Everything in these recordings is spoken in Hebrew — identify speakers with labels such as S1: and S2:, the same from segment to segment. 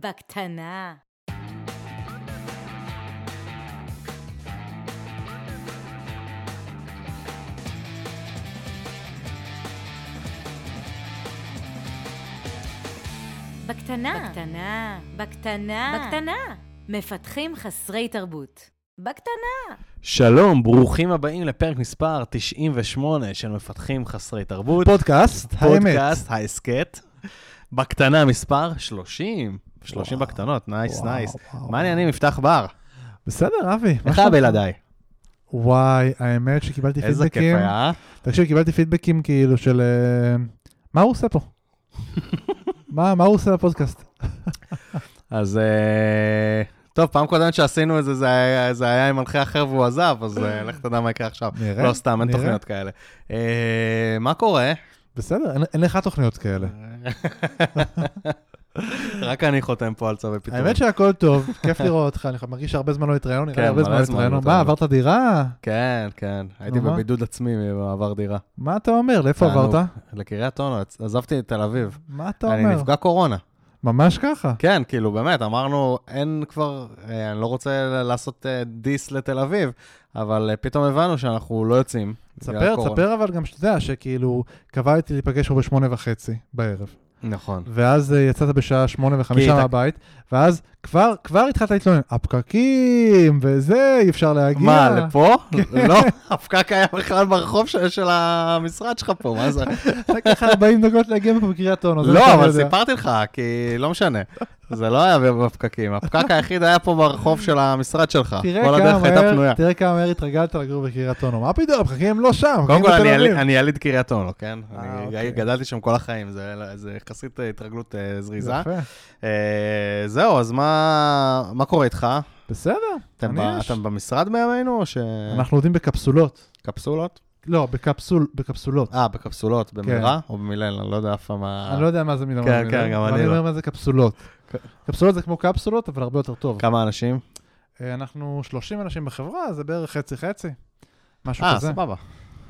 S1: בקטנה. בקטנה. בקטנה. בקטנה. בקטנה. מפתחים חסרי תרבות. בקטנה.
S2: שלום, ברוכים הבאים לפרק מספר 98 של מפתחים חסרי תרבות.
S3: פודקאסט, האמת.
S2: פודקאסט, ההסכת. בקטנה מספר 30. 30
S3: וואו.
S2: בקטנות, nice,
S3: nice.
S2: מה העניינים, יפתח בר?
S3: בסדר, אבי.
S2: איך? היה בלעדיי?
S3: וואי, האמת שקיבלתי
S2: איזה כיף
S3: פידבקים.
S2: היה.
S3: תקשיב, קיבלתי פידבקים כאילו של... אה, מה הוא עושה פה? מה מה הוא עושה בפודקאסט?
S2: אז אה, טוב, פעם קודמת שעשינו את זה, זה היה- זה היה עם מנחה אחר והוא עזב, אז אה, לך תדע מה יקרה עכשיו.
S3: נראה,
S2: לא סתם, אין
S3: נראה.
S2: תוכניות כאלה. אה, מה קורה?
S3: בסדר, אין- אין לך תוכניות כאלה.
S2: רק אני חותם פה על צווי פיטורים.
S3: האמת שהכל טוב, כיף לראות אותך, אני מרגיש שהרבה זמן לא התראינו, נראה
S2: כן,
S3: לי הרבה זמן לא
S2: זמן לא
S3: התראינו.
S2: התראינו.
S3: מה, עברת דירה?
S2: כן, כן. הייתי? בבידוד עצמי במעבר דירה.
S3: מה אתה אומר? לאיפה. עברת?
S2: לקריית אונו, עזבתי את תל אביב.
S3: מה אתה
S2: אני
S3: אומר?
S2: נפגע קורונה.
S3: ממש ככה.
S2: כן, כאילו, באמת, אמרנו, אין כבר, אה, אני לא רוצה לעשות אה, דיס לתל אביב, אבל אה, פתאום הבנו שאנחנו לא יוצאים.
S3: ספר. ספר אבל גם שאתה יודע שכאילו, קבעתי להיפגש פה בשמונה וחצי בערב.
S2: נכון.
S3: ואז אה, יצאת בשעה שמונה וחמישה מהבית, ואז כבר, כבר התחלת להתלונן, הפקקים וזה, אי אפשר להגיע.
S2: מה, לפה?
S3: כן.
S2: לא, הפקק היה בכלל ברחוב של- של המשרד שלך פה, מה זה?
S3: לקח 40 דקות להגיע מפה בקריית אונו.
S2: לא, אבל. סיפרתי לך, כי לא משנה. זה לא היה בפקקים. הפקק היחיד היה פה ברחוב של המשרד שלך. כל הדרך הייתה פנויה.
S3: תראה כמה מהר התרגלת לגור בקריית אונו. מה פתאום, הפקקים הם לא שם,
S2: קודם כל, אני יליד- קריית אונו, כן?
S3: אה,
S2: אני
S3: אוקיי.
S2: גדלתי שם כל החיים, זה יחסית אה, התרגלות אה, זריזה. זהו, אז מה מה קורה איתך?
S3: בסדר,
S2: אתם ב-
S3: אני יש.
S2: אתם במשרד בימינו, או ש...
S3: אנחנו עובדים בקפסולות.
S2: קפסולות?
S3: לא, בקפסול, בקפסולות.
S2: אה, בקפסולות, במירה או במילל? אני לא יודע אף פעם מה...
S3: אני לא יודע מה זה מילה.
S2: כן, כן, גם אני
S3: אני
S2: לא.
S3: אומר מה זה קפסולות. קפסולות זה כמו קפסולות, אבל הרבה יותר טוב.
S2: כמה אנשים?
S3: אה, אנחנו 30 אנשים בחברה, זה בערך חצי-חצי. משהו
S2: אה,
S3: כזה.
S2: סבבה.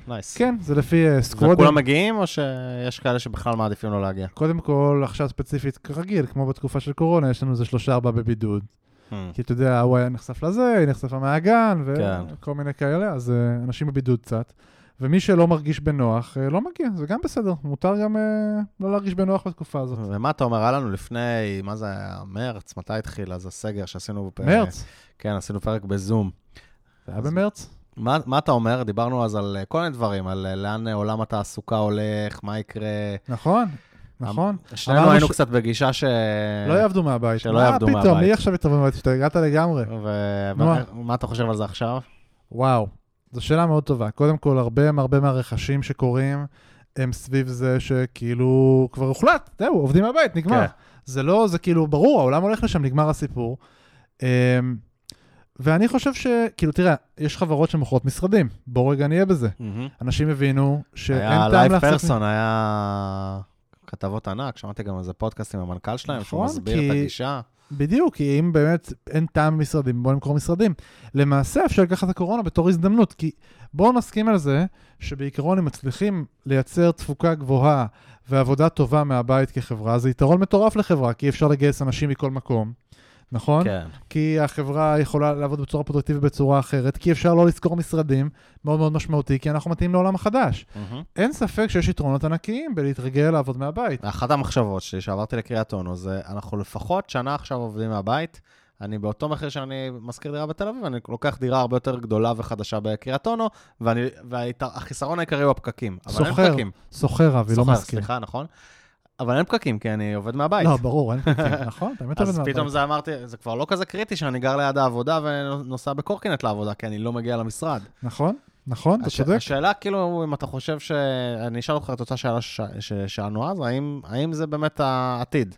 S2: נייס.
S3: כן, זה לפי אה, סקוואדים.
S2: וכולם מגיעים, או שיש כאלה שבכלל מעדיפים לא להגיע?
S3: קודם כל, עכשיו ספציפית, כרגיל, כמו בתקופה של קורונה, יש לנו איזה שלושה-ארבעה בבידוד.
S2: Hmm.
S3: כי אתה יודע, הוא היה נחשף לזה, היא נחשפה מהגן,
S2: כן.
S3: וכל מיני כאלה, אז אה, אנשים בבידוד קצת. ומי שלא מרגיש בנוח, אה, לא מגיע, זה גם בסדר. מותר גם אה, לא להרגיש בנוח בתקופה הזאת.
S2: ומה אתה אומר? היה לנו לפני, מה זה היה? מרץ? מתי התחיל? אז הסגר שעשינו... בפ-
S3: מרץ,
S2: כן, עשינו פרק בזום.
S3: זה היה במרץ.
S2: מה, מה אתה אומר? דיברנו אז על אה, כל מיני דברים, על אה, לאן אה, עולם התעסוקה הולך, מה יקרה.
S3: נכון, נכון.
S2: שנינו היינו
S3: ש-
S2: קצת בגישה ש...
S3: לא יעבדו מהבית.
S2: שלא יעבדו
S3: מה פתאום,
S2: מהבית.
S3: מי עכשיו יתערב מהבית? השתגעת לגמרי. נו.
S2: ומה אתה חושב על זה עכשיו?
S3: וואו, זו שאלה מאוד טובה. קודם כל, הרבה הרבה מהרכשים שקורים הם סביב זה שכאילו כבר הוחלט, זהו, עובדים מהבית, נגמר.
S2: כן.
S3: זה לא, זה כאילו, ברור, העולם הולך לשם, נגמר הסיפור. ואני חושב ש... כאילו, תראה, יש חברות שמוכרות משרדים, בואו רגע נהיה בזה. אנשים הבינו שאין
S2: היה
S3: טעם
S2: לייב
S3: להחזיק...
S2: פרסון, היה כתבות ענק, שמעתי גם איזה פודקאסט עם המנכ"ל שלהם, שהוא
S3: נכון,
S2: מסביר
S3: כי-
S2: את הגישה.
S3: בדיוק, כי אם באמת אין טעם במשרדים, בואו נמכור משרדים. למעשה אפשר לקחת את הקורונה בתור הזדמנות, כי בואו נסכים על זה שבעיקרון אם מצליחים לייצר תפוקה גבוהה ועבודה טובה מהבית כחברה, זה יתרון מטורף לחברה, כי אפשר לגייס אנשים מכל מקום, נכון?
S2: כן.
S3: כי החברה יכולה לעבוד בצורה פרודוקטיבית בצורה אחרת, כי אפשר לא לשכור משרדים, מאוד מאוד משמעותי, כי אנחנו מתאים לעולם החדש.
S2: מהמם.
S3: אין ספק שיש יתרונות ענקיים בלהתרגל לעבוד מהבית.
S2: אחת המחשבות שלי, שעברתי לקריית אונו, זה אנחנו לפחות שנה עכשיו עובדים מהבית. אני באותו מחיר שאני משכיר דירה בתל אביב, אני לוקח דירה הרבה יותר גדולה וחדשה בקריית אונו, והחיסרון העיקרי הוא הפקקים.
S3: סוחר. סוחר אבי, לא
S2: סוחר,
S3: מזכיר.
S2: סליחה, נכון? אבל אין פקקים, כי אני עובד מהבית.
S3: לא, ברור, אין פקקים, נכון? אתה באמת עובד
S2: אז
S3: מהבית.
S2: פתאום זה אמרתי, זה כבר לא כזה קריטי שאני גר ליד העבודה ונוסע בקורקינט לעבודה, כי אני לא מגיע למשרד.
S3: נכון, נכון, אתה צודק.
S2: השאלה, כאילו, אם אתה חושב ש... אני אשאל אותך את אותה שאלה שש- ששאלנו אז, האם, זה באמת העתיד?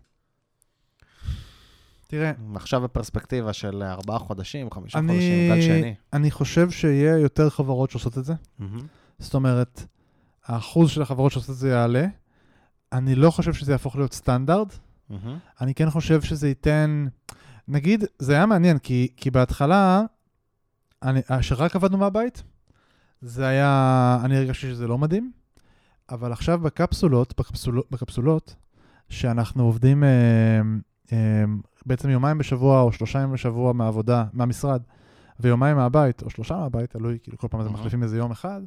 S3: תראה,
S2: עכשיו בפרספקטיבה של ארבעה חודשים, חמישה חודשים, גל שני.
S3: אני חושב שיהיה יותר חברות שעושות את זה. זאת אומרת, האחוז של החברות שעושות את זה יעלה. אני לא חושב שזה יהפוך להיות סטנדרט.
S2: מהמם.
S3: אני כן חושב שזה ייתן... נגיד, זה היה מעניין, כי, כי בהתחלה, אני, שרק עבדנו מהבית, זה היה... אני הרגשתי שזה לא מדהים, אבל עכשיו בקפסולות, בקפסולות, בקפסולות שאנחנו עובדים אה, אה, בעצם יומיים בשבוע או שלושה ימים בשבוע מהעבודה, מהמשרד, ויומיים מהבית, או שלושה מהבית, תלוי, כאילו כל פעם זה
S2: אהה.
S3: מחליפים איזה יום אחד,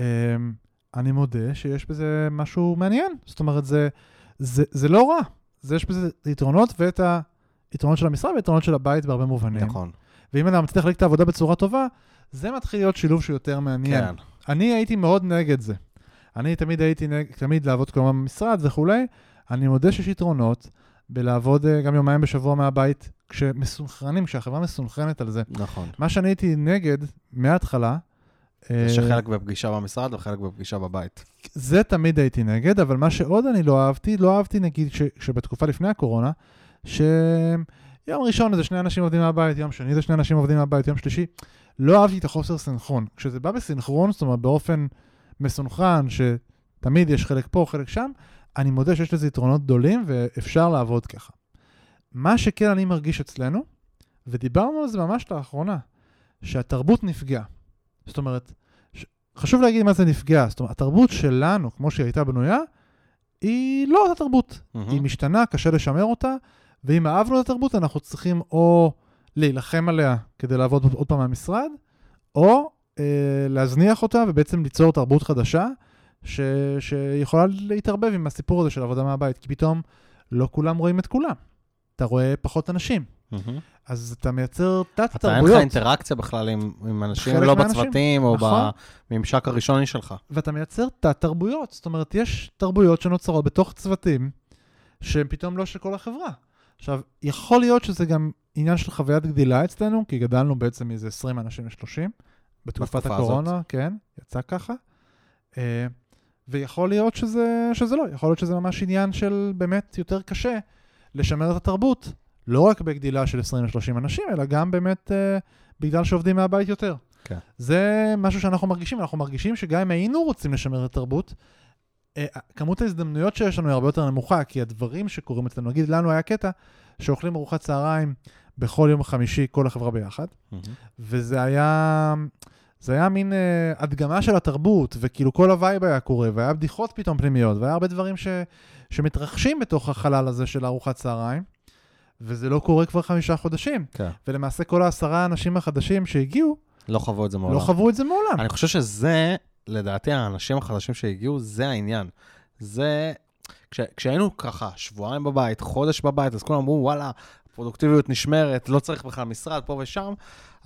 S3: אמ, אני מודה שיש בזה משהו מעניין. זאת אומרת, זה, זה, זה לא רע. זה, יש בזה יתרונות, ואת היתרונות של המשרד ויתרונות של הבית בהרבה מובנים.
S2: נכון.
S3: ואם אתה מצליח להחליק את העבודה בצורה טובה, זה מתחיל להיות שילוב שהוא יותר מעניין.
S2: כן.
S3: אני הייתי מאוד נגד זה. אני תמיד הייתי נגד, תמיד לעבוד כלומר במשרד וכולי. אני מודה שיש יתרונות בלעבוד אה, גם יומיים בשבוע מהבית, כשמסונכרנים, כשהחברה מסונכרנת על זה.
S2: נכון.
S3: מה שאני הייתי נגד מההתחלה,
S2: שחלק בפגישה במשרד וחלק בפגישה בבית.
S3: זה תמיד הייתי נגד, אבל מה שעוד אני לא אהבתי, לא אהבתי נגיד ש, שבתקופה לפני הקורונה, שיום ראשון זה שני אנשים עובדים מהבית, יום שני זה שני אנשים עובדים מהבית, יום שלישי, לא אהבתי את החוסר סנכרון. כשזה בא בסנכרון, זאת אומרת באופן מסונכרן, שתמיד יש חלק פה, חלק שם, אני מודה שיש לזה יתרונות גדולים ואפשר לעבוד ככה. מה שכן אני מרגיש אצלנו, ודיברנו על זה ממש לאחרונה, שהתרבות נפגעה. זאת אומרת. חשוב להגיד מה זה נפגע. זאת אומרת, התרבות שלנו, כמו שהיא הייתה בנויה, היא לא אותה תרבות.
S2: מהמם.
S3: היא משתנה, קשה לשמר אותה, ואם אהבנו את התרבות, אנחנו צריכים או להילחם עליה כדי לעבוד עוד- פעם מהמשרד, או אה, להזניח אותה ובעצם ליצור תרבות חדשה, ש... שיכולה להתערבב עם הסיפור הזה של עבודה מהבית, כי פתאום לא כולם רואים את כולם. אתה רואה פחות אנשים.
S2: מהמם.
S3: אז אתה מייצר
S2: אתה אין לך
S3: תת-תרבויות.
S2: אינטראקציה בכלל עם, עם אנשים, לא
S3: מהאנשים.
S2: בצוותים או
S3: נכון.
S2: בממשק הראשוני שלך.
S3: ואתה מייצר תת-תרבויות. זאת אומרת, יש תרבויות שנוצרות בתוך צוותים, שהן פתאום לא של כל החברה. עכשיו, יכול להיות שזה גם עניין של חוויית גדילה אצלנו, כי גדלנו בעצם מאיזה 20 אנשים ל-30, בתקופת הקורונה, כן, יצא ככה. אה, ויכול להיות שזה, שזה לא, יכול להיות שזה ממש עניין של באמת יותר קשה לשמר את התרבות, לא רק בגדילה של 20 ל-30 אנשים, אלא גם באמת אה, בגלל שעובדים מהבית יותר.
S2: כן.
S3: זה משהו שאנחנו מרגישים, אנחנו מרגישים שגם אם היינו רוצים לשמר את התרבות, אה, כמות ההזדמנויות שיש לנו היא הרבה יותר נמוכה, כי הדברים שקורים אצלנו, נגיד לנו היה קטע שאוכלים ארוחת צהריים בכל יום חמישי, כל החברה ביחד,
S2: מהמם.
S3: וזה היה, זה היה מין אה, הדגמה של התרבות, וכאילו כל ה vibe היה קורה, והיה בדיחות פתאום פנימיות, והיה הרבה דברים ש, שמתרחשים בתוך החלל הזה של ארוחת צהריים, וזה לא קורה כבר חמישה חודשים.
S2: כן.
S3: ולמעשה כל העשרה האנשים החדשים שהגיעו,
S2: לא חוו את זה מעולם.
S3: לא חוו את זה מעולם.
S2: אני חושב שזה, לדעתי, האנשים החדשים שהגיעו, זה העניין. זה, כש, כשהיינו ככה שבועיים בבית, חודש בבית, אז כולם אמרו, וואלה, פרודוקטיביות נשמרת, לא צריך בכלל משרד פה ושם,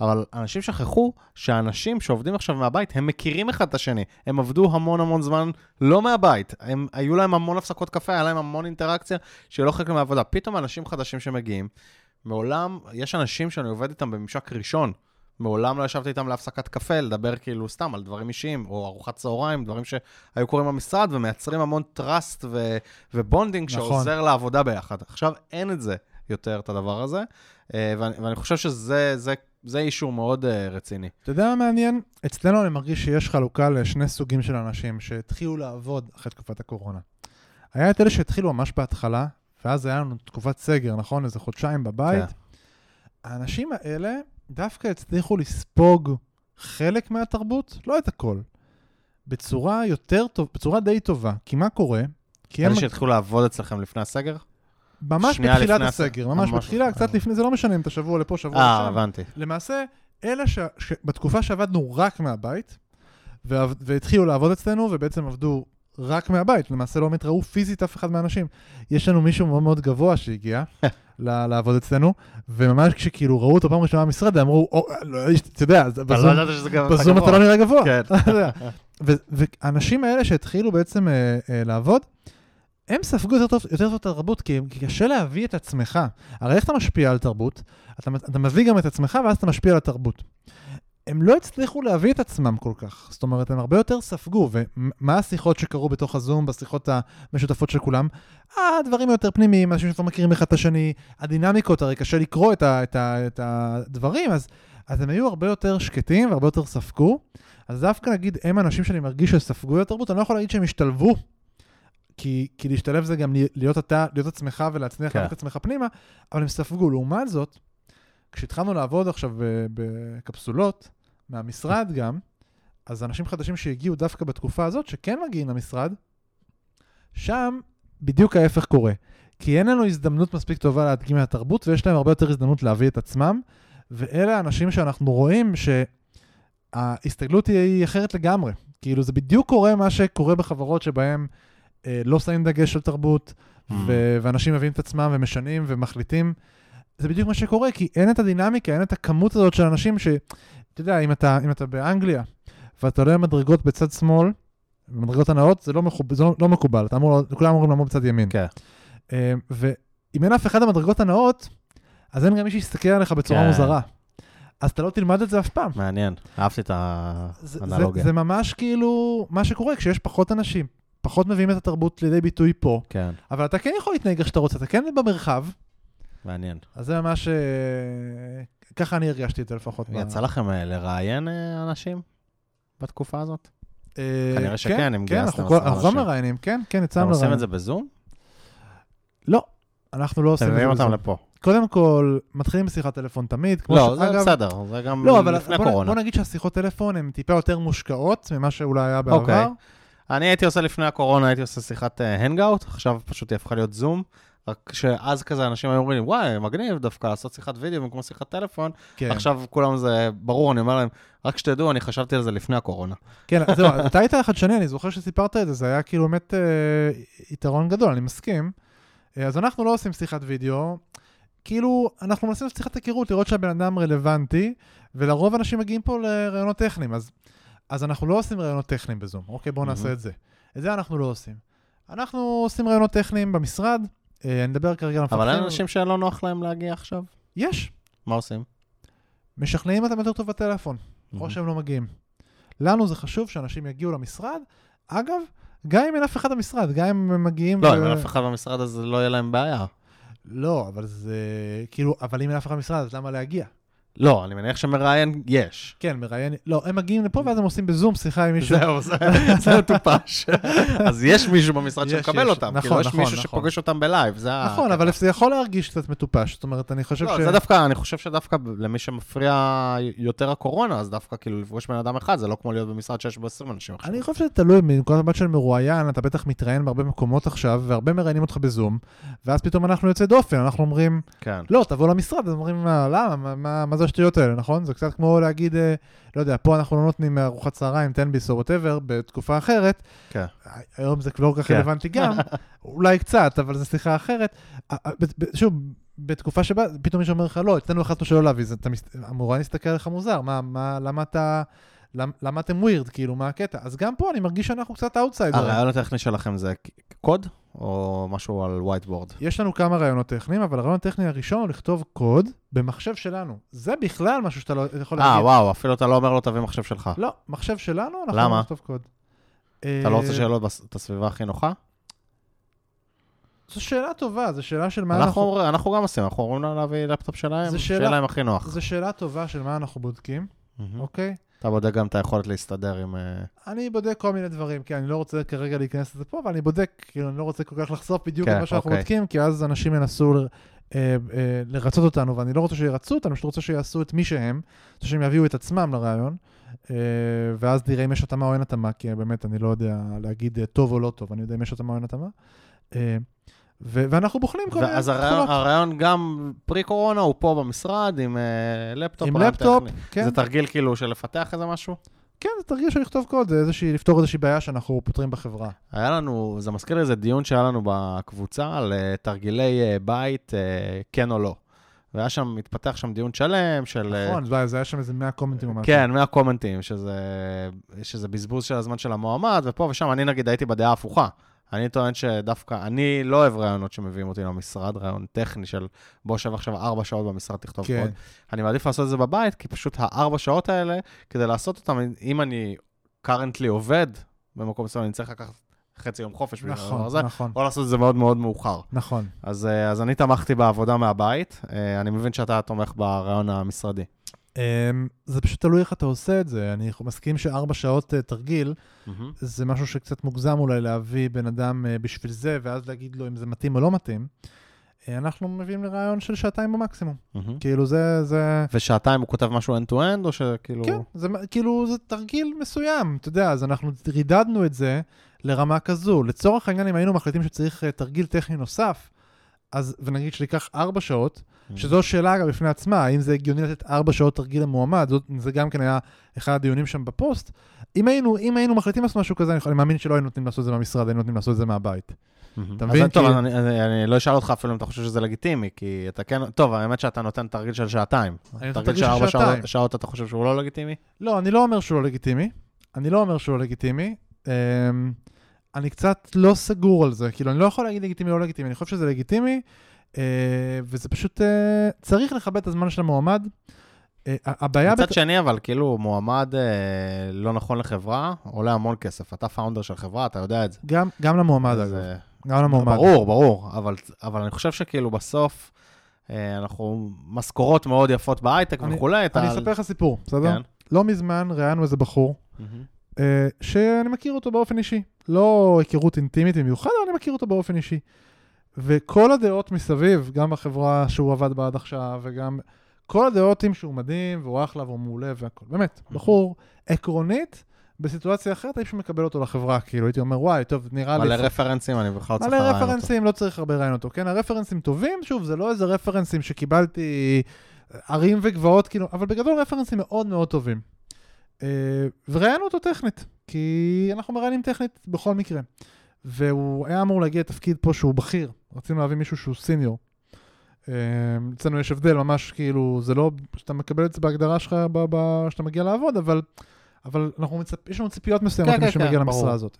S2: אבל אנשים שכחו שהאנשים שעובדים עכשיו מהבית, הם מכירים אחד את השני. הם עבדו המון המון זמן לא מהבית. הם, היו להם המון הפסקות קפה, היה להם המון אינטראקציה שלא חלק מהעבודה. פתאום אנשים חדשים שמגיעים, מעולם, יש אנשים שאני עובד איתם בממשק ראשון. מעולם לא ישבתי איתם להפסקת קפה, לדבר כאילו סתם על דברים אישיים, או ארוחת צהריים, דברים שהיו קורים במשרד, ומייצרים המון trust ו- ו bonding
S3: נכון.
S2: שעוזר לעבודה ביחד. עכשיו אין את זה יותר, את הדבר הזה, ואני, ואני חושב שזה זה, זה אישור מאוד אה, רציני.
S3: אתה יודע מה מעניין? אצלנו אני מרגיש שיש חלוקה לשני סוגים של אנשים שהתחילו לעבוד אחרי תקופת הקורונה. היה את אלה שהתחילו ממש בהתחלה, ואז היה לנו תקופת סגר, נכון? איזה חודשיים בבית.
S2: כן.
S3: האנשים האלה דווקא הצליחו לספוג חלק מהתרבות, לא את הכל, בצורה יותר טוב, בצורה די טובה. כי מה קורה? כי הם
S2: אלה שהתחילו לעבוד אצלכם לפני הסגר?
S3: ממש בתחילת הסגר. ממש בתחילה. קצת לפני, זה לא משנה אם אתה שבוע לפה, שבוע
S2: אה,
S3: לשם.
S2: הבנתי.
S3: למעשה, אלה ש... שבתקופה שעבדנו רק מהבית. והתחילו לעבוד אצלנו, ובעצם עבדו רק מהבית, למעשה לא באמת ראו פיזית אף אחד מהאנשים. יש לנו מישהו מאוד מאוד גבוה שהגיע לעבוד אצלנו, וממש כשכאילו ראו אותו פעם ראשונה במשרד, אמרו, לא, אתה יודע,
S2: לא
S3: בזום, אתה לא נראה גבוה.
S2: כן.
S3: והאנשים האלה שהתחילו בעצם אה, אה, לעבוד, הם ספגו יותר טוב, יותר טוב את התרבות, כי, כי קשה להביא את עצמך. הרי איך אתה משפיע על תרבות? אתה, אתה מביא גם את עצמך, ואז אתה משפיע על התרבות. הם לא הצליחו להביא את עצמם כל כך. זאת אומרת, הם הרבה יותר ספגו. ומה השיחות שקרו בתוך הזום, בשיחות המשותפות של כולם? הדברים היותר פנימיים, אנשים שכבר מכירים אחד את השני, הדינמיקות, הרי קשה לקרוא את, ה, את, ה, את הדברים, אז, אז הם היו הרבה יותר שקטים והרבה יותר ספגו. אז דווקא נגיד, הם אנשים שאני מרגיש שספגו את התרבות, אני לא יכול להגיד שהם השתלבו, כי, כי להשתלב זה גם להיות אתה, להיות עצמך ולהצליח
S2: כן.
S3: את עצמך פנימה, אבל הם ספגו. לעומת זאת, כשהתחלנו לעבוד עכשיו בקפסולות, מהמשרד גם, אז אנשים חדשים שהגיעו דווקא בתקופה הזאת, שכן מגיעים למשרד, שם בדיוק ההפך קורה. כי אין לנו הזדמנות מספיק טובה להדגים את התרבות, ויש להם הרבה יותר הזדמנות להביא את עצמם, ואלה האנשים שאנחנו רואים שההסתגלות היא אחרת לגמרי. כאילו, זה בדיוק קורה מה שקורה בחברות שבהן לא שמים דגש על תרבות,
S2: Mm.
S3: ו- ואנשים מביאים את עצמם ומשנים ומחליטים. זה בדיוק מה שקורה, כי אין את הדינמיקה, אין את הכמות הזאת של אנשים ש... אתה יודע, אם אתה, אם אתה באנגליה, ואתה עולה למדרגות בצד שמאל, במדרגות הנאות, זה לא, מחוב, זה לא, לא מקובל, אתה אמור, כולם אמורים לעמוד בצד ימין.
S2: כן.
S3: אה, ואם אין אף אחד במדרגות הנאות, אז אין גם מי שיסתכל עליך בצורה
S2: כן.
S3: מוזרה. אז אתה לא תלמד את זה אף פעם.
S2: מעניין, אהבתי את
S3: זה, זה,
S2: האנלוגיה.
S3: זה ממש כאילו מה שקורה כשיש פחות אנשים, פחות מביאים את התרבות לידי ביטוי פה,
S2: כן,
S3: אבל אתה כן יכול להתנהג איך שאתה רוצה, אתה כן במרחב,
S2: מעניין.
S3: אז זה ממש... אה, ככה אני הרגשתי את זה לפחות. ב-
S2: יצא לכם אה, לראיין אה, אנשים בתקופה הזאת?
S3: אה,
S2: כנראה שכן, אם
S3: כן,
S2: גייסתם עשרה
S3: אנחנו גם
S2: אנשים.
S3: מראיינים, כן, כן,
S2: אתם
S3: יצאנו
S2: עושים
S3: לראיין.
S2: את זה בזום?
S3: לא, אנחנו לא
S2: אתם
S3: עושים את זה.
S2: מביאים אותם
S3: בזום.
S2: לפה.
S3: קודם כל, מתחילים בשיחת טלפון תמיד, כמו
S2: לא, זה בסדר, זה גם
S3: לא, אבל
S2: לפני
S3: בוא, נ-
S2: קורונה.
S3: בוא נגיד שהשיחות טלפון הן טיפה יותר מושקעות ממה שאולי היה
S2: אוקיי.
S3: בעבר.
S2: אני הייתי עושה לפני הקורונה, הייתי עושה שיחת הנגאוט, עכשיו פשוט היא הפכה להיות זום. רק שאז כזה אנשים היו אומרים וואי, מגניב דווקא לעשות שיחת וידאו במקום שיחת טלפון.
S3: כן,
S2: עכשיו כולם זה ברור, אני אומר להם, רק שתדעו, אני חשבתי על זה לפני הקורונה.
S3: כן, זהו, אתה היית חדשני, אני זוכר שסיפרת את זה, זה היה כאילו באמת אה, יתרון גדול, אני מסכים. אה, אז אנחנו לא עושים שיחת וידאו, כאילו, אנחנו מנסים לעשות שיחת היכרות, לראות שהבן אדם רלוונטי, ולרוב אנשים מגיעים פה לרעיונות טכניים, אז, אז אנחנו לא עושים רעיונות טכניים בזום, אוקיי, בואו נעשה
S2: מהמם.
S3: את זה. את זה אנחנו לא עושים. אנחנו עושים רעיונות טכניים במשרד, אה, אני מדבר כרגע על המפתחים.
S2: אבל אין אנשים שלא נוח להם להגיע עכשיו?
S3: יש,
S2: מה עושים?
S3: משכנעים אותם יותר טוב בטלפון. או שהם לא מגיעים. לנו זה חשוב שאנשים יגיעו למשרד. אגב, גם אם אין אף אחד במשרד, גם אם הם מגיעים...
S2: לא,
S3: ו-
S2: אם אין אף אחד במשרד אז לא יהיה להם בעיה.
S3: לא, אבל זה... כאילו, אבל אם אין אף אחד במשרד, אז למה להגיע?
S2: לא, אני מניח שמראיין יש.
S3: כן, מראיין... לא, הם מגיעים לפה ואז הם עושים בזום שיחה עם מישהו.
S2: זהו, זה- מטופש. אז יש מישהו במשרד שמקבל. אותם.
S3: נכון,
S2: כאילו, יש
S3: נכון,
S2: מישהו
S3: נכון.
S2: שפוגש אותם בלייב, זה ה...
S3: נכון, אבל זה יכול להרגיש קצת מטופש. זאת אומרת, אני חושב
S2: לא,
S3: ש...
S2: זה דווקא, אני חושב שדווקא למי שמפריע יותר הקורונה, אז דווקא כאילו לפגוש בן אדם אחד, זה לא כמו להיות במשרד שיש בו 20 אנשים עכשיו.
S3: אני חושב שזה תלוי, מנקודת מבט של מרואיין, אתה בטח מתראיין בהרבה מקומות עכשיו, והרבה מראיינים אותך בזום, ואז פתאום אנחנו יוצאי דופן, אנחנו אומרים,
S2: כן.
S3: לא, תבוא למשרד, אז אומרים, "מה, למה? מה, מה, מה זה השטויות האלה, נכון? זה קצת כמו להגיד, אה, לא יודע, פה אנחנו לא נותנים ארוחת צהריים, תן ביס או whatever, בתקופה אחרת.
S2: כן.
S3: היום זה לא כל כך
S2: כן.
S3: רלוונטי גם, אולי קצת, אבל זו שיחה אחרת. שוב, בתקופה שבה פתאום מישהו אומר לך, לא, אצלנו החלטנו שלא להביא, אתה המורה יסתכל עליך מוזר, מה, מה, למה אתה... למ- למה אתם weird, כאילו, מה הקטע? אז גם פה אני מרגיש שאנחנו קצת אאוטסיידר.
S2: הרעיון הטכני שלכם זה קוד, או משהו על whiteboard?
S3: יש לנו כמה רעיונות טכניים, אבל הרעיון הטכני הראשון הוא לכתוב קוד במחשב שלנו. זה בכלל משהו שאתה לא יכול להגיד.
S2: אה, וואו, אפילו אתה לא אומר לו תביא מחשב שלך.
S3: לא, מחשב שלנו, אנחנו
S2: למה?
S3: לא נכתוב קוד.
S2: אתה לא רוצה שיהיה לו בס- את הסביבה הכי נוחה?
S3: זו שאלה טובה, זו שאלה של מה
S2: אנחנו
S3: אנחנו...
S2: אנחנו גם עושים, אנחנו אומרים להם להביא לפטופ שלהם,
S3: זה
S2: שיהיה
S3: שאלה-
S2: להם הכי נוח.
S3: זו שאלה טובה של מה אנחנו בודקים. אוקיי?
S2: אתה בודק גם את היכולת להסתדר עם... אה,
S3: אני בודק כל מיני דברים, כי אני לא רוצה כרגע להיכנס לזה פה, אבל אני בודק, כאילו, אני לא רוצה כל כך לחשוף בדיוק
S2: כן,
S3: את מה שאנחנו
S2: אוקיי.
S3: בודקים, כי אז אנשים ינסו ל- אה, אה, לרצות אותנו, ואני לא רוצה שירצו אותנו, אני פשוט רוצה שיעשו את מי שהם, רוצה שהם יביאו את עצמם לרעיון, ואז נראה אם יש התאמה או אין התאמה, כי באמת אני לא יודע להגיד טוב או לא טוב, אני יודע אם יש התאמה או אין התאמה. ו- ואנחנו בוחנים כל מיני
S2: אז הרעיון-
S3: תכונות.
S2: גם פרי-קורונה הוא פה במשרד עם אה, לפטופ.
S3: עם לפטופ,
S2: טכני.
S3: כן,
S2: זה תרגיל כאילו של לפתח איזה משהו?
S3: כן, זה תרגיל של לכתוב קוד, זה איזושהי, לפתור איזושהי בעיה שאנחנו פותרים בחברה.
S2: היה לנו, זה מזכיר לי איזה דיון שהיה לנו בקבוצה על אה, תרגילי אה, בית, אה, כן או לא. והיה שם, מתפתח שם דיון שלם של...
S3: נכון, זה היה שם איזה 100 קומנטים או משהו.
S2: כן, 100 קומנטים, שזה, שזה בזבוז של הזמן של המועמד, ופה ושם אני נגיד הייתי בדעה הפוכה. אני טוען שדווקא, אני לא אוהב רעיונות שמביאים אותי למשרד, רעיון טכני של בוא שב עכשיו ארבע שעות במשרד, תכתוב
S3: כן.
S2: קוד. אני מעדיף לעשות את זה בבית, כי פשוט הארבע שעות האלה, כדי לעשות אותם, אם אני currently עובד במקום מסוים, אני צריך לקחת חצי יום חופש בגלל הדבר
S3: נכון,
S2: הזה,
S3: נכון,
S2: או לעשות את זה מאוד מאוד מאוחר.
S3: נכון.
S2: אז, אה, אז אני תמכתי בעבודה מהבית, אה, אני מבין שאתה תומך ברעיון המשרדי.
S3: Um, זה פשוט תלוי איך אתה עושה את זה. אני מסכים שארבע שעות uh, תרגיל, זה משהו שקצת מוגזם אולי להביא בן אדם uh, בשביל זה, ואז להגיד לו אם זה מתאים או לא מתאים. Uh, אנחנו מביאים לרעיון של שעתיים במקסימום. כאילו זה, זה...
S2: ושעתיים הוא כותב משהו end-to-end, או שכאילו...
S3: כן, זה כאילו, זה תרגיל מסוים, אתה יודע, אז אנחנו רידדנו את זה לרמה כזו. לצורך העניין, אם היינו מחליטים שצריך תרגיל טכני נוסף, אז, ונגיד שניקח ארבע שעות,
S2: Mm.
S3: שזו שאלה גם בפני עצמה, האם זה הגיוני לתת ארבע שעות תרגיל למועמד, זאת, זה גם כן היה אחד הדיונים שם בפוסט. אם היינו, אם היינו מחליטים לעשות משהו כזה, אני, אני מאמין שלא היינו נותנים לעשות את זה מהמשרד, היינו נותנים לעשות את זה מהבית. אתה מבין?
S2: טוב, אני- לא אשאל אותך אפילו אם אתה חושב שזה לגיטימי, כי אתה כן... טוב, האמת שאתה נותן תרגיל של שעתיים. תרגיל של ארבע. שעות- שעות אתה חושב שהוא לא לגיטימי?
S3: לא, אני לא אומר שהוא לא לגיטימי. אני לא אומר שהוא לא לגיטימי. אני קצת לא סגור על זה. כאילו, אני לא יכול להגיד לגיטימי או לא לגיטימי. אני חושב שזה לגיטימי, אה, וזה פשוט... אה, צריך לכבד את הזמן של המועמד. אה, הבעיה...
S2: מצד
S3: בת-
S2: שני, אבל כאילו מועמד אה, לא נכון לחברה, עולה המון כסף. אתה פאונדר של חברה, אתה יודע את זה.
S3: גם, גם למועמד, אגב.
S2: אה,
S3: גם למועמד.
S2: ברור, ברור, אבל, אבל אני חושב שכאילו בסוף, אה, אנחנו משכורות מאוד יפות בהייטק
S3: אני-
S2: וכולי. אתה-
S3: אני אספר לך סיפור, בסדר?
S2: כן.
S3: לא מזמן ראיינו איזה בחור. אה, שאני מכיר אותו באופן אישי. לא היכרות אינטימית במיוחד, אבל אני מכיר אותו באופן אישי. וכל הדעות מסביב, גם בחברה שהוא עבד בה עד עכשיו, וגם כל הדעות עם שהוא מדהים, והוא אחלה, והוא מעולה והכל. באמת, בחור עקרונית, בסיטואציה אחרת הייתי מקבל אותו לחברה, כאילו הייתי אומר, וואי, טוב, נראה לי...
S2: מלא רפרנסים, אני בכלל לא צריך
S3: מלא
S2: לראיין אותו.
S3: רפרנסים, לא צריך הרבה לראיין אותו, כן? הרפרנסים טובים, שוב, זה לא איזה רפרנסים שקיבלתי ערים וגבעות, כאילו, אבל בגדול רפרנסים מאוד מאוד טובים. אה, וראיינו אותו טכנית, כי אנחנו מראיינים טכנית בכל מקרה. והוא היה אמור להגיע לתפקיד פה שהוא בכיר, רצינו להביא מישהו שהוא סיניור. אה, אצלנו יש הבדל ממש, כאילו, זה לא שאתה מקבל את זה בהגדרה שלך שאתה מגיע לעבוד, אבל, אבל אנחנו מצפ... יש לנו ציפיות מסוימות
S2: כן, כן,
S3: שמגיע
S2: כן,
S3: למשרה
S2: ברור.
S3: הזאת.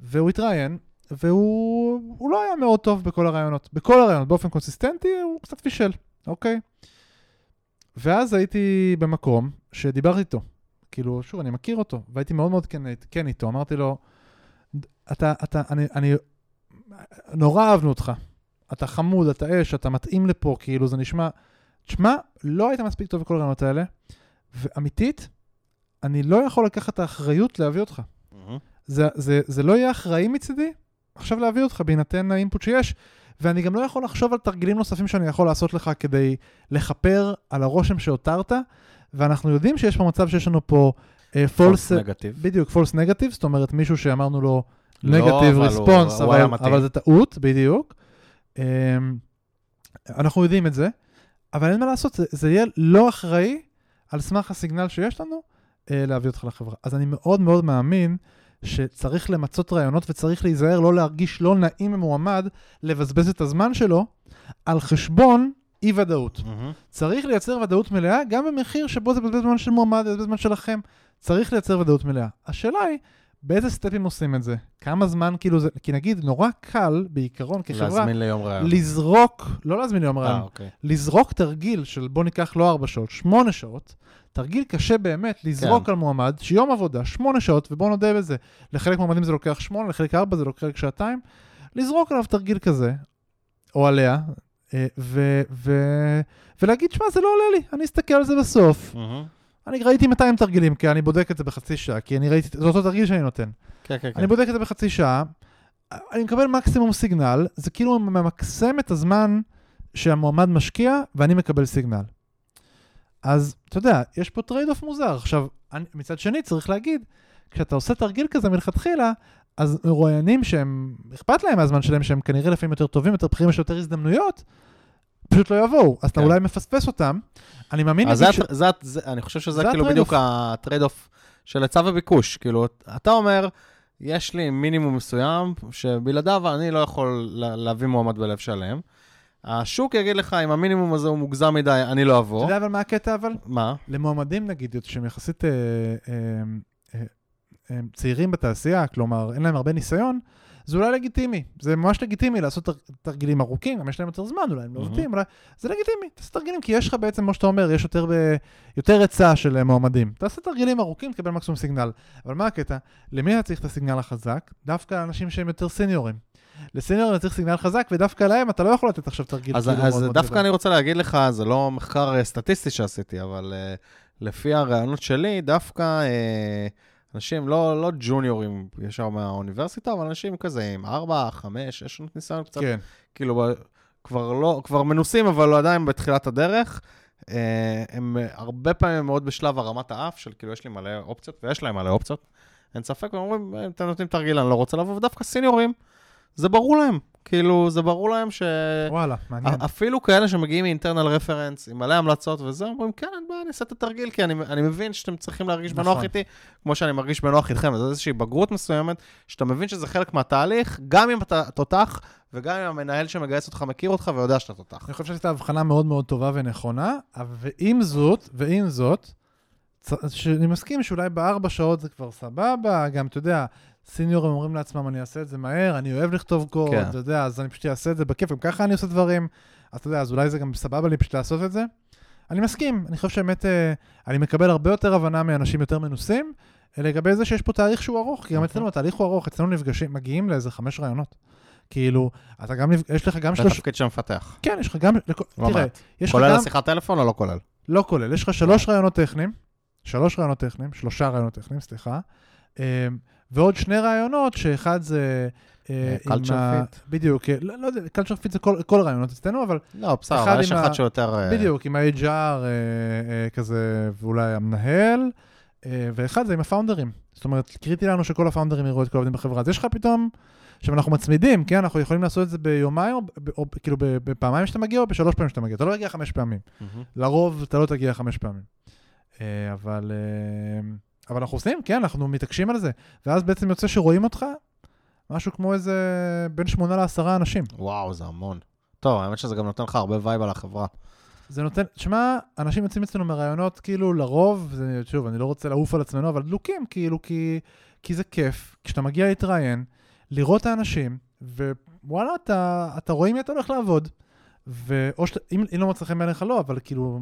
S3: והוא התראיין, והוא הוא לא היה מאוד טוב בכל הרעיונות. בכל הרעיונות, באופן קונסיסטנטי, הוא קצת פישל, אוקיי? ואז הייתי במקום שדיברתי איתו. כאילו, שוב, אני מכיר אותו, והייתי מאוד מאוד כן, כן איתו. אמרתי לו, אתה, אתה, אני, אני, נורא אהבנו אותך. אתה חמוד, אתה אש, אתה מתאים לפה, כאילו, זה נשמע... תשמע, לא היית מספיק טוב בכל הרעיונות האלה, ואמיתית, אני לא יכול לקחת את האחריות להביא אותך.
S2: מהמם.
S3: זה, זה, זה לא יהיה אחראי מצידי עכשיו להביא אותך בהינתן האינפוט שיש, ואני גם לא יכול לחשוב על תרגילים נוספים שאני יכול לעשות לך כדי לכפר על הרושם שהותרת, ואנחנו יודעים שיש פה מצב שיש לנו פה uh, false,
S2: נגטיב.
S3: בדיוק, false negative, זאת אומרת מישהו שאמרנו לו
S2: לא,
S3: negative
S2: אבל
S3: response,
S2: הוא- הוא
S3: אבל,
S2: מתאים.
S3: אבל זה טעות, בדיוק. Um, אנחנו יודעים את זה, אבל אין מה לעשות, זה, זה יהיה לא אחראי על סמך הסיגנל שיש לנו uh, להביא אותך לחברה. אז אני מאוד מאוד מאמין שצריך למצות רעיונות וצריך להיזהר לא להרגיש לא נעים ממועמד לבזבז את הזמן שלו על חשבון אי-ודאות.
S2: מהמם.
S3: צריך לייצר ודאות מלאה, גם במחיר שבו זה בזבז זמן של מועמד, זה בזבז זמן שלכם. צריך לייצר ודאות מלאה. השאלה היא, באיזה סטפים עושים את זה? כמה זמן כאילו זה... כי נגיד, נורא קל, בעיקרון, כחברה,
S2: להזמין ליום ראיון.
S3: לזרוק, לא להזמין ליום
S2: אה,
S3: רעיון,
S2: אוקיי.
S3: לזרוק תרגיל של בוא ניקח לא ארבע שעות, שמונה שעות, תרגיל קשה באמת לזרוק
S2: כן.
S3: על מועמד, שיום עבודה, שמונה שעות, ובואו נודה בזה, לחלק מועמדים זה לוקח שמונה, לחלק ארבע זה לוקח שעתיים, לזרוק עליו תרגיל כזה, או עליה, ו- ו- ולהגיד, שמע, זה לא עולה לי, אני אסתכל על זה בסוף.
S2: מהמם.
S3: אני ראיתי 200 תרגילים, כי אני בודק את זה בחצי שעה, כי אני ראיתי, זה אותו תרגיל שאני נותן.
S2: כן, כן, כן.
S3: אני בודק את זה בחצי שעה, אני מקבל מקסימום סיגנל, זה כאילו ממקסם את הזמן שהמועמד משקיע, ואני מקבל signal. אז אתה יודע, יש פה trade off מוזר. עכשיו, אני, מצד שני, צריך להגיד, כשאתה עושה תרגיל כזה מלכתחילה, אז מרואיינים שהם, אכפת להם מהזמן שלהם, שהם כנראה לפעמים יותר טובים, יותר בכירים, יש יותר הזדמנויות, פשוט לא יבואו. אז אתה
S2: כן.
S3: אולי מפספס אותם. אני מאמין
S2: אז זה, הט- זה, זה, אני חושב שזה
S3: זה
S2: כאילו. בדיוק ה trade off של היצע וביקוש. כאילו, אתה אומר, יש לי מינימום מסוים שבלעדיו אני לא יכול לה- להביא מועמד בלב שלם. השוק יגיד לך, אם המינימום הזה הוא מוגזם מדי, אני לא
S3: אתה
S2: אבוא.
S3: יודע אבל מה הקטע אבל?
S2: מה?
S3: למועמדים נגיד, שהם יחסית אה, אה, אה, צעירים בתעשייה, כלומר אין להם הרבה ניסיון, זה אולי לגיטימי, זה ממש לגיטימי לעשות תר, תרגילים ארוכים, גם יש להם יותר זמן, אולי הם לא. עובדים, אולי... זה לגיטימי, תעשה תרגילים, כי יש לך בעצם, כמו שאתה אומר, יש יותר, ב... יותר היצע של אה, מועמדים. תעשה תרגילים ארוכים, תקבל מקסימום סיגנל. אבל מה הקטע? למי אתה צריך את הסיגנל החזק? דווקא אנשים שהם יותר סניורים. לסניורים אתה צריך סיגנל חזק, ודווקא להם אתה לא יכול לתת עכשיו תרגיל.
S2: אז,
S3: כאילו מאוד
S2: אז
S3: מאוד
S2: דווקא
S3: גדול.
S2: אני רוצה להגיד לך, זה לא מחקר אה, סטטיסטי שעשיתי, אבל uh, לפי הרעיונות שלי, דווקא uh, אנשים, לא, לא ג'וניורים ישר מהאוניברסיטה, אבל אנשים כזה עם 4, 5, 6 שנות ניסיון קצת,
S3: כן.
S2: כאילו, כבר לא, כבר מנוסים, אבל לא עדיין בתחילת הדרך. Uh, הם אה, הרבה פעמים מאוד בשלב הרמת האף, של כאילו, יש לי מלא אופציות, ויש להם מלא אופציות, אין ספק, והם אומרים, "אה, אתם נותנים תרגיל, אני לא רוצה לבוא, ודווקא סיניורים, זה ברור להם. כאילו, זה ברור להם ש...
S3: וואלה, מעניין.
S2: אפילו כאלה שמגיעים מאינטרנל רפרנס, עם מלא המלצות וזה, אומרים, כן, אין בעיה, אני אעשה את התרגיל, כי אני, אני מבין שאתם צריכים להרגיש
S3: נכון.
S2: בנוח איתי, כמו שאני מרגיש בנוח איתכם. זו איזושהי בגרות מסוימת, שאתה מבין שזה חלק מהתהליך, גם אם אתה תותח, וגם אם המנהל שמגייס אותך מכיר אותך ויודע שאתה תותח.
S3: אני חושב שעשית הבחנה מאוד מאוד טובה ונכונה, ועם זאת, ועם זאת, שאני מסכים שאולי בארבע שעות זה כבר סבבה, גם, אתה יודע, סיניורים אומרים לעצמם, אני אעשה את זה מהר, אני אוהב לכתוב קוד,
S2: כן.
S3: אתה יודע, אז אני פשוט אעשה את זה בכיף, גם ככה אני עושה דברים, אז אתה יודע, אז אולי זה גם סבבה לי פשוט לעשות את זה. אני מסכים, אני חושב שבאמת, אה, אני מקבל הרבה יותר הבנה מאנשים יותר מנוסים, אה, לגבי זה שיש פה תהליך שהוא ארוך, כי גם
S2: נכון.
S3: אצלנו התהליך הוא ארוך, אצלנו נפגשים, מגיעים לאיזה חמש רעיונות. כאילו, אתה גם, יש לך גם
S2: זה
S3: שלוש...
S2: תפקיד של מפתח.
S3: כן, יש לך גם... תראה,
S2: מעט.
S3: יש לך
S2: כולל. השיחת טלפון או לא כולל?
S3: לא כולל, יש לך שלוש רעיונות טכניים, שלוש רעיונות טכניים, שלושה רעיונות טכניים, סליחה, אה, ועוד שני רעיונות, שאחד זה... אה,
S2: אה,
S3: עם
S2: culture
S3: ה-
S2: fit.
S3: בדיוק, אה, לא לא יודע, culture fit זה כל הרעיונות אצלנו, אבל
S2: לא, בסדר, יש אחד שיותר... אה,
S3: בדיוק, עם ה-HR אה, אה, כזה, ואולי המנהל, אה, ואחד זה עם הפאונדרים. זאת אומרת, קריטי לנו שכל הפאונדרים יראו את כל העובדים בחברה. אז יש לך פתאום, עכשיו אנחנו מצמידים, כן? אנחנו יכולים לעשות את זה ביומיים, או, כאילו בפעמיים שאתה מגיע, או בשלוש פעמים שאתה מגיע. אתה לא מגיע חמש פעמים. לרוב אתה לא תגיע חמש פעמים. אה, אבל, אה, אבל אנחנו עושים, כן, אנחנו מתעקשים על זה. ואז בעצם יוצא שרואים אותך משהו כמו איזה בין שמונה לעשרה אנשים.
S2: וואו, זה המון. טוב, האמת שזה גם נותן לך הרבה vibe על החברה.
S3: זה נותן, שמע, אנשים יוצאים אצלנו מראיונות, כאילו, לרוב, זה, שוב, אני לא רוצה לעוף על עצמנו, אבל דלוקים, כאילו, כי, כי זה כיף, כשאתה מגיע להתראיין, לראות את האנשים, ווואלה, אתה, אתה רואה עם מי אתה הולך לעבוד, ואו שאתה, אם, אם לא חן בעיניך, לא, אבל כאילו,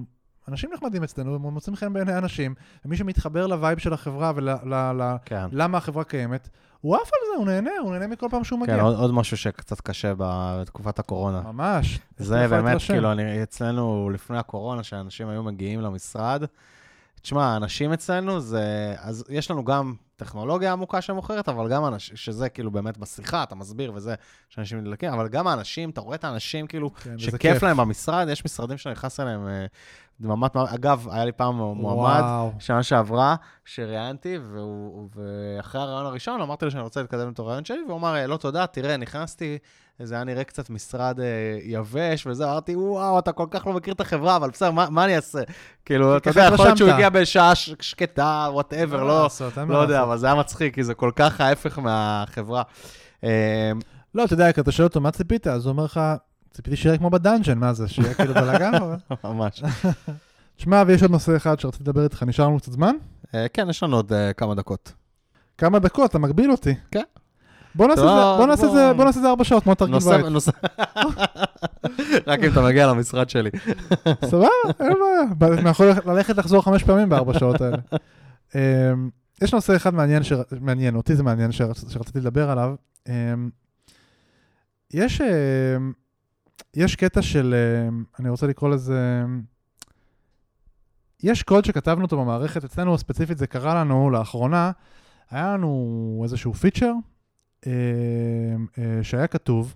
S3: אנשים נחמדים אצלנו, הם מוצאים חן בעיני אנשים, ומי שמתחבר ל vibe של החברה
S2: כן.
S3: ולמה החברה קיימת, הוא עף על זה, הוא נהנה, הוא נהנה מכל פעם שהוא מגיע.
S2: כן, עוד, עוד משהו שקצת קשה בתקופת הקורונה.
S3: ממש.
S2: זה באמת,
S3: להתרשם.
S2: כאילו, אני, אצלנו, לפני הקורונה, שאנשים היו מגיעים למשרד, תשמע, האנשים אצלנו זה... אז יש לנו גם טכנולוגיה עמוקה שמוכרת, אבל גם אנשים, שזה כאילו באמת בשיחה, אתה מסביר וזה, שאנשים נדלקים, אבל גם האנשים, אתה רואה את האנשים, כאילו,
S3: כן,
S2: שכיף
S3: כיף.
S2: להם במשרד, יש משרדים שאני נכנס אליהם, אה, דממת, אגב, היה לי פעם מועמד,
S3: וואו.
S2: שנה שעברה, שראיינתי, ואחרי הריאיון הראשון אמרתי לו שאני רוצה להתקדם לריאיון שני, והוא אמר, לא תודה, תראה, נכנסתי, זה היה נראה קצת משרד אה, יבש וזה, אמרתי, וואו, אתה כל כך לא מכיר את החברה, אבל בסדר, מה, מה אני אעשה? כאילו, אתה יודע, יכול להיות שהוא. הגיע בשעה שקטה,
S3: whatever,
S2: לא,
S3: לעשות,
S2: לא יודע. אבל זה היה מצחיק, כי זה כל כך ההפך מהחברה. אה,
S3: לא, אתה יודע, כי אתה שואל אותו, מה ציפית? אז הוא אומר לך, ציפיתי שיהיה כמו בדאנג'ן, מה זה, שיהיה כאילו בלאגן?
S2: ממש.
S3: תשמע, ויש עוד נושא אחד שרציתי לדבר איתך, נשאר לנו קצת זמן?
S2: אה, כן, יש לנו עוד אה, כמה דקות.
S3: כמה דקות, אתה מגביל אותי.
S2: כן.
S3: בוא נעשה את זה- ארבע שעות, כמו תרגיל בית.
S2: רק אם אתה מגיע למשרד שלי.
S3: סבבה, אין בעיה. אתה יכול ללכת לחזור חמש פעמים בארבע שעות האלה. אמ, יש נושא אחד מעניין, מעניין, אותי זה מעניין שרצ- שרציתי לדבר עליו. אמ, יש, אמ, יש קטע של, אמ, אני רוצה לקרוא לזה, יש קוד שכתבנו אותו במערכת, אצלנו ספציפית זה קרה לנו לאחרונה, היה לנו איזשהו פיצ'ר אמ, אה, שהיה כתוב,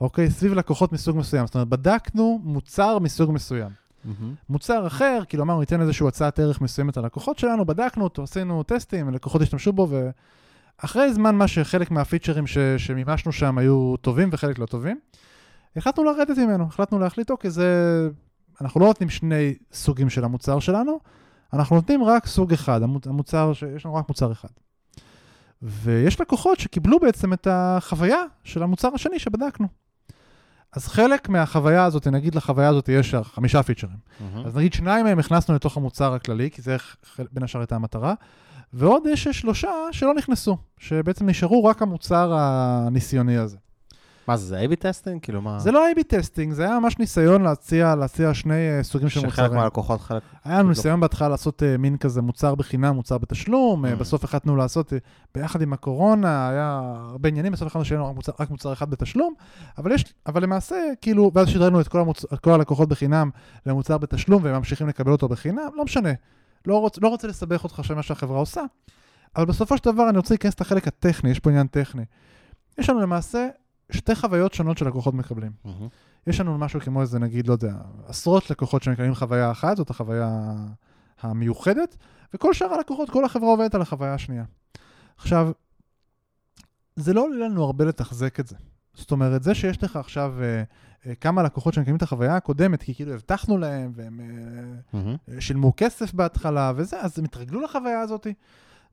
S3: אוקיי, סביב לקוחות מסוג מסוים. זאת אומרת, בדקנו מוצר מסוג מסוים. מוצר אחר, כאילו אמרנו, ניתן איזושהי הצעת ערך מסוימת ללקוחות שלנו, בדקנו אותו, עשינו טסטים, לקוחות השתמשו בו, ואחרי זמן מה שחלק מהפיצ'רים ש... שמימשנו שם היו טובים וחלק לא טובים, החלטנו לרדת ממנו, החלטנו להחליט, אוקיי, זה... אנחנו לא נותנים שני סוגים של המוצר שלנו, אנחנו נותנים רק סוג אחד, המו- המוצר, ש... יש לנו רק מוצר אחד. ויש לקוחות שקיבלו בעצם את החוויה של המוצר השני שבדקנו. אז חלק מהחוויה הזאת, נגיד לחוויה הזאת יש חמישה פיצ'רים. אז נגיד שניים מהם הכנסנו לתוך המוצר הכללי, כי זה בין השאר הייתה המטרה, ועוד יש שלושה שלא נכנסו, שבעצם נשארו רק המוצר הניסיוני הזה.
S2: מה זה, זה A-B testing? כאילו מה?
S3: זה לא A-B testing, זה היה ממש ניסיון להציע, להציע שני אה, סוגים של
S2: שחלק
S3: מוצרים.
S2: מהלקוחות, חלק...
S3: היה לנו
S2: לא.
S3: ניסיון בהתחלה לעשות אה, מין כזה מוצר בחינם, מוצר בתשלום, אה,
S2: Mm.
S3: בסוף החלטנו לעשות, ביחד עם הקורונה, היה הרבה עניינים, בסוף החלטנו שיהיה רק מוצר, רק מוצר אחד בתשלום, אבל יש, אבל למעשה, כאילו, ואז שדרנו את כל, המוצ... את כל הלקוחות בחינם למוצר בתשלום, והם ממשיכים לקבל אותו בחינם, לא משנה. לא, רוצ... לא רוצה לסבך אותך של מה שהחברה עושה, אבל בסופו של דבר אני רוצה להיכנס את החלק הטכני, יש פה עניין טכני. יש לנו למעשה שתי חוויות שונות שלקוחות מקבלים.
S2: מהמם.
S3: יש לנו משהו כמו איזה, נגיד, לא יודע, עשרות לקוחות שמקבלים חוויה אחת, זאת החוויה המיוחדת, וכל שאר הלקוחות, כל החברה עובדת על החוויה השנייה. עכשיו, זה לא עולה לנו הרבה לתחזק את זה. זאת אומרת, זה שיש לך עכשיו אה, אה, כמה לקוחות שמקיימים את החוויה הקודמת, כי כאילו הבטחנו להם, והם אה,
S2: מהמם.
S3: שילמו כסף בהתחלה וזה, אז הם התרגלו לחוויה הזאת.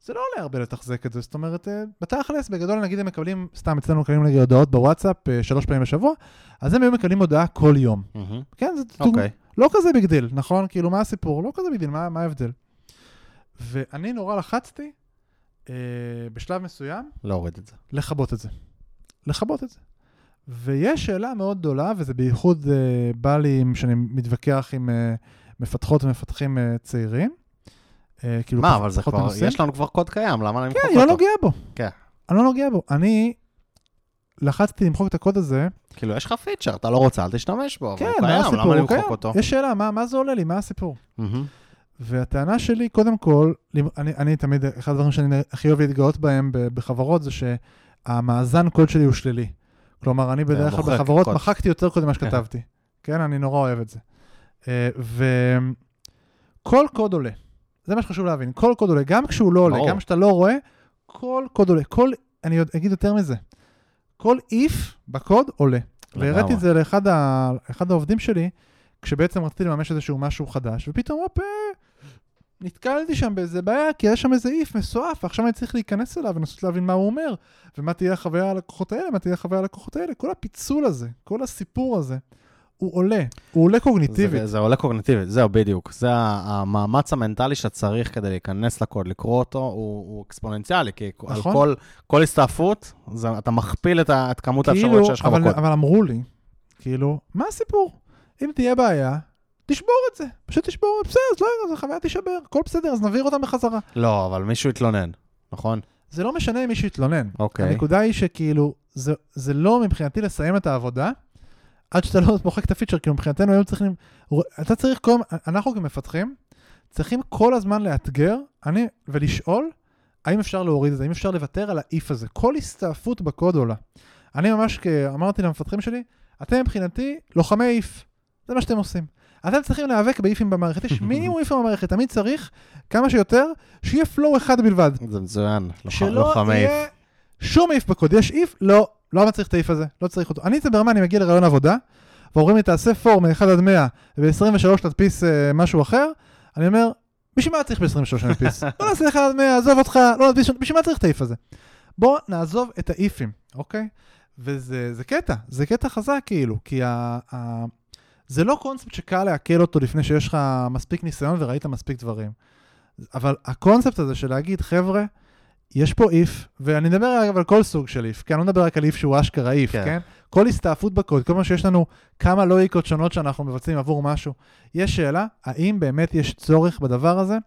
S3: זה לא עולה הרבה לתחזק את זה, זאת אומרת, אה, בתכלס, בגדול נגיד הם מקבלים, סתם אצלנו מקבלים נגיד הודעות בוואטסאפ אה, שלוש פעמים בשבוע, אז הם היו מקבלים הודעה כל יום.
S2: מהמם.
S3: כן, זה דוגמה-
S2: אוקיי.
S3: לא כזה big deal, נכון? כאילו, מה הסיפור? לא כזה big deal, מה, מה ההבדל? ואני נורא לחצתי אה, בשלב מסוים
S2: להוריד את זה.
S3: לכבות את זה. לכבות את זה. ויש שאלה מאוד גדולה, וזה בייחוד אה, בא לי שאני מתווכח עם אה, מפתחות ומפתחים אה, צעירים. אה, כאילו,
S2: מה,
S3: פח-
S2: אבל זה כבר,
S3: מנוסים.
S2: יש לנו כבר קוד קיים, למה אני
S3: כן,
S2: מחוק
S3: אני לא
S2: אותו?
S3: נוגע בו.
S2: כן.
S3: אני לא נוגע בו. אני לחצתי למחוק את הקוד הזה,
S2: כאילו, יש לך פיצ'ר, אתה לא רוצה, אל תשתמש בו, אבל
S3: כן,
S2: הוא
S3: מה
S2: קיים,
S3: הסיפור?
S2: למה אני
S3: הוא קיים.
S2: מחוק אותו?
S3: יש שאלה, מה, מה זה עולה לי? מה הסיפור?
S2: מהמם.
S3: והטענה שלי, קודם כל, אני, אני תמיד, אחד הדברים שאני הכי אוהב להתגאות בהם בחברות זה שהמאזן קוד שלי הוא שלילי. כלומר, אני בדרך כלל בחברות
S2: קוד.
S3: מחקתי יותר קוד ממה שכתבתי. כן, אני נורא אוהב את זה. אה, וכל קוד עולה. זה מה שחשוב להבין. כל קוד עולה, גם כשהוא לא עולה. גם כשאתה לא רואה, כל קוד עולה. כל, אני אגיד יותר מזה. כל if בקוד עולה. והראיתי. את זה לאחד ה, אחד העובדים שלי, כשבעצם רציתי לממש איזשהו משהו חדש, ופתאום, הופ, נתקלתי שם באיזה בעיה, כי יש שם איזה איף מסועף, ועכשיו אני צריך להיכנס אליו ולנסות להבין מה הוא אומר, ומה תהיה החוויה הלקוחות האלה, מה תהיה החוויה הלקוחות האלה. כל הפיצול הזה, כל הסיפור הזה, הוא עולה. הוא עולה קוגניטיבית.
S2: זה, זה עולה קוגניטיבית, זהו, בדיוק. זה המאמץ המנטלי שאתה צריך כדי להיכנס לקוד, לקרוא אותו, הוא, הוא אקספוננציאלי, כי
S3: נכון.
S2: על כל, כל הסתעפות, זה, אתה מכפיל את, ה, את כמות
S3: כאילו,
S2: האפשרויות שיש לך בקוד.
S3: אבל אמרו לי, כאילו, מה הסיפור? אם תהיה בעיה, תשבור את זה. פשוט תשבור, בסדר, אז לא, אז החוויה תישבר, הכל בסדר, אז נעביר אותם בחזרה.
S2: לא, אבל מישהו התלונן, נכון?
S3: זה לא משנה אם מישהו יתלונן.
S2: אוקיי.
S3: הנקודה היא שכאילו, זה, זה לא מבחינתי לסיים את העבודה, עד שאתה לא מוחק את הפיצ'ר, כי מבחינתנו היום צריכים, אתה צריך כל, אנחנו כמפתחים, צריכים כל הזמן לאתגר, אני, ולשאול, האם אפשר להוריד את זה, האם אפשר לוותר על האיף הזה. כל הסתעפות בקוד עולה. אני ממש אמרתי למפתחים שלי, אתם מבחינתי לוחמי איף, זה מה שאתם עושים. אתם צריכים להיאבק באיפים במערכת, יש מינימום איפים במערכת, תמיד צריך כמה שיותר, שיהיה פלואו אחד בלבד.
S2: זה מצוין, לוח-
S3: שלא
S2: לוחמי
S3: יהיה שום איף בקוד. יש איף? לא, לא צריך את האיף הזה, לא צריך אותו. אני זה ברמה, אני מגיע לרעיון עבודה, ואומרים לי, תעשה פור מ-1 עד 100, וב-23 תדפיס אה, משהו אחר, אני אומר, בשביל מה צריך ב-23 שאני אדפיס? בוא נעשה 1 עד 100, עזוב אותך, לא נדפיס, בשביל מה צריך את האיף הזה? בוא נעזוב את האיפים, אוקיי? וזה זה קטע, זה קטע חזק כאילו, כי ה, ה, זה לא קונספט שקל לעכל אותו לפני שיש לך מספיק ניסיון וראית מספיק דברים. אבל הקונספט הזה של להגיד, חבר'ה, יש פה איף, ואני מדבר אגב על כל סוג של איף, כי אני לא מדבר רק על איף שהוא אשכרה איף,
S2: כן.
S3: כן? כל הסתעפות בקוד, כל מה שיש לנו, כמה לואיקות שונות שאנחנו מבצעים עבור משהו. יש שאלה, האם באמת יש צורך בדבר הזה?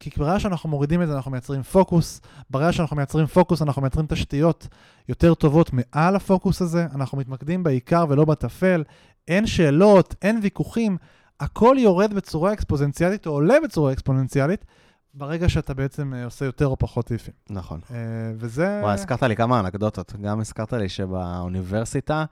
S3: כי ברגע שאנחנו מורידים את זה, אנחנו מייצרים פוקוס. ברגע שאנחנו מייצרים פוקוס, אנחנו מייצרים תשתיות יותר טובות מעל הפוקוס הזה. אנחנו מתמקדים בעיקר ולא בטפל. אין שאלות, אין ויכוחים. הכל יורד בצורה אקספוזנציאלית, או עולה בצורה אקספוננציאלית, ברגע שאתה בעצם אה, עושה יותר או פחות איפים.
S2: נכון.
S3: אה, וזה...
S2: וואי, הזכרת לי כמה אנקדוטות. גם הזכרת לי שבאוניברסיטה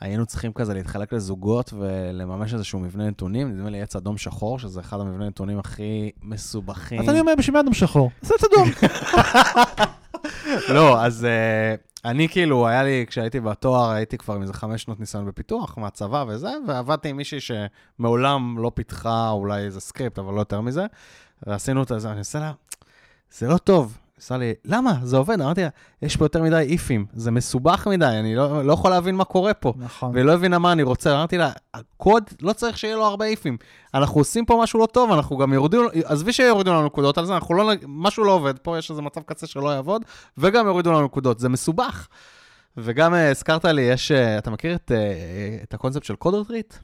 S2: היינו צריכים כזה להתחלק לזוגות ולממש איזשהו מבנה נתונים, נדמה לי עץ אדום שחור, שזה אחד המבנה נתונים הכי מסובכים.
S3: אז אני אומר, בשביל מה אדום שחור? זה עץ אדום.
S2: לא, אז uh, אני כאילו, היה לי, כשהייתי בתואר, הייתי כבר עם איזה חמש שנות ניסיון בפיתוח, מהצבא וזה, ועבדתי עם מישהי שמעולם לא פיתחה אולי איזה סקריפט, אבל לא יותר מזה, ועשינו את זה, אני עושה לה, זה לא טוב. עושה לי, למה? זה עובד. אמרתי לה, יש פה יותר מדי if ים, זה מסובך מדי, אני לא, לא יכול להבין מה קורה פה.
S3: נכון.
S2: והיא לא הבינה מה אני רוצה, אמרתי לה, הקוד, לא צריך שיהיה לו הרבה if ים. אנחנו עושים פה משהו לא טוב, אנחנו גם יורדים, עזבי שיורידו לנו נקודות על זה, אנחנו לא, משהו לא עובד פה, יש איזה מצב קצה שלא יעבוד, וגם יורידו לנו נקודות, זה מסובך. וגם אה, הזכרת לי, יש, אה, אתה מכיר את, אה, את הקונספט של code retreat?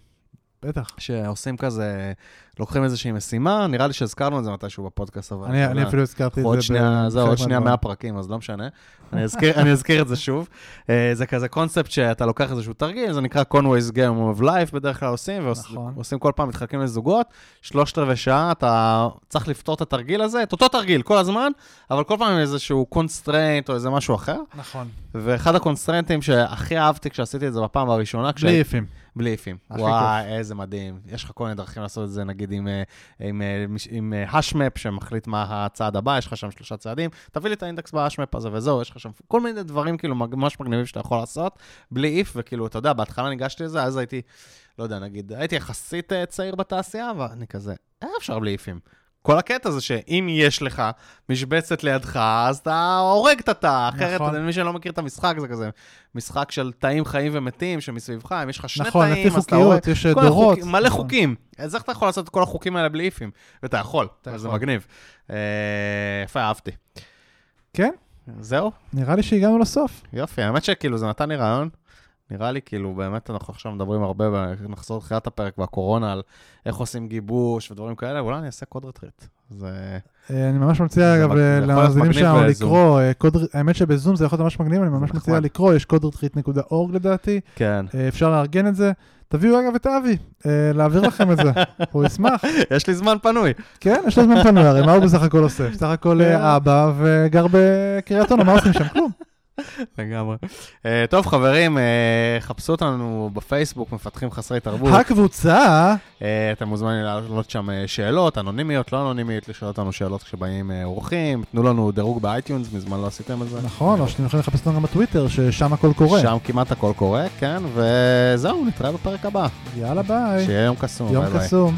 S3: בטח.
S2: שעושים כזה, לוקחים איזושהי משימה, נראה לי שהזכרנו את זה מתישהו בפודקאסט, אבל...
S3: אני אני. אפילו הזכרתי את
S2: עוד
S3: זה.
S2: שנייה, זהו, עוד שנייה
S3: מהדברים.
S2: 100 פרקים, אז לא משנה. אני אזכיר, אני אזכיר את זה שוב. אה, זה כזה קונספט שאתה לוקח איזשהו תרגיל, זה נקרא Conway's Game of Life, בדרך כלל עושים, ועושים
S3: נכון.
S2: כל פעם, מתחלקים לזוגות, שלושת רבעי שעה, אתה צריך לפתור את התרגיל הזה, את אותו תרגיל כל הזמן, אבל כל פעם עם איזשהו constraint או איזה משהו אחר.
S3: נכון.
S2: ואחד ה constraint ים שהכי אהבתי כשעשיתי את זה בפעם הראשונה.
S3: בלי if
S2: ים. בלי
S3: הכי
S2: וואי, איזה מדהים. יש לך כל מיני דרכים לעשות את זה, נגיד עם, אה, עם, אה, עם אה, השמפ שמחליט מה הצעד הבא, יש לך שם שלושה צעדים, תביא לי את האינדקס בהשמפ הזה וזהו, יש לך שם כל מיני דברים כאילו ממש מגניבים שאתה יכול לעשות, בלי איף, וכאילו, אתה יודע, בהתחלה ניגשתי לזה, אז הייתי, לא יודע, נגיד, הייתי יחסית צעיר בתעשייה, ואני כזה, איך אפשר בלי איפים? כל הקטע זה שאם יש לך משבצת לידך, אז אתה הורג את התא, אחרת,
S3: נכון.
S2: מי שלא מכיר את המשחק, זה כזה משחק של תאים חיים ומתים שמסביבך, אם יש לך שני
S3: נכון,
S2: תאים,
S3: לפי
S2: אז אתה הורג...
S3: חוקיות, יש דורות.
S2: החוקים, מלא
S3: נכון.
S2: חוקים. אז איך אתה יכול לעשות את כל החוקים האלה בלי איפים? ואתה יכול,
S3: אתה
S2: זה. מגניב. אה, יפה, אהבתי.
S3: כן,
S2: זהו,
S3: נראה לי שהגענו לסוף.
S2: יופי. האמת שכאילו זה נתן לי רעיון. נראה לי כאילו, באמת אנחנו עכשיו מדברים הרבה, נחזור לתחילת הפרק והקורונה, על איך עושים גיבוש ודברים כאלה, אולי אני אעשה קוד רטריט. זה...
S3: אה, אני ממש מציע, אגב,
S2: להיות
S3: למאזינים שלנו. לקרוא, אה, קוד האמת שבזום זה יכול להיות ממש מגניב, אני ממש מציע. לקרוא, יש קודרטריט.org לדעתי,
S2: כן.
S3: אה, אפשר לארגן את זה. תביאו אגב את אבי, אה, להעביר לכם את זה, הוא ישמח.
S2: יש לי זמן פנוי.
S3: כן, יש לו זמן פנוי, הרי מה הוא בסך הכל עושה? בסך הכל
S2: כן.
S3: אה, אבא וגר בקריית אונו, מה עושים שם? כלום.
S2: לגמרי. אה, טוב, חברים, אה, חפשו אותנו בפייסבוק, מפתחים חסרי תרבות.
S3: הקבוצה,
S2: אה, אתם מוזמנים להעלות שם שאלות, אנונימיות, לא אנונימיות, לשאול אותנו שאלות כשבאים אורחים, תנו לנו דירוג ב iTunes, מזמן לא עשיתם את זה.
S3: נכון, או שאתם יכולים לחפש אותנו גם בטוויטר, ששם הכל קורה.
S2: שם כמעט הכל קורה, כן, וזהו, נתראה בפרק הבא.
S3: יאללה ביי,
S2: שיהיה יום קסום,
S3: יום
S2: ביי ביי.
S3: קסום.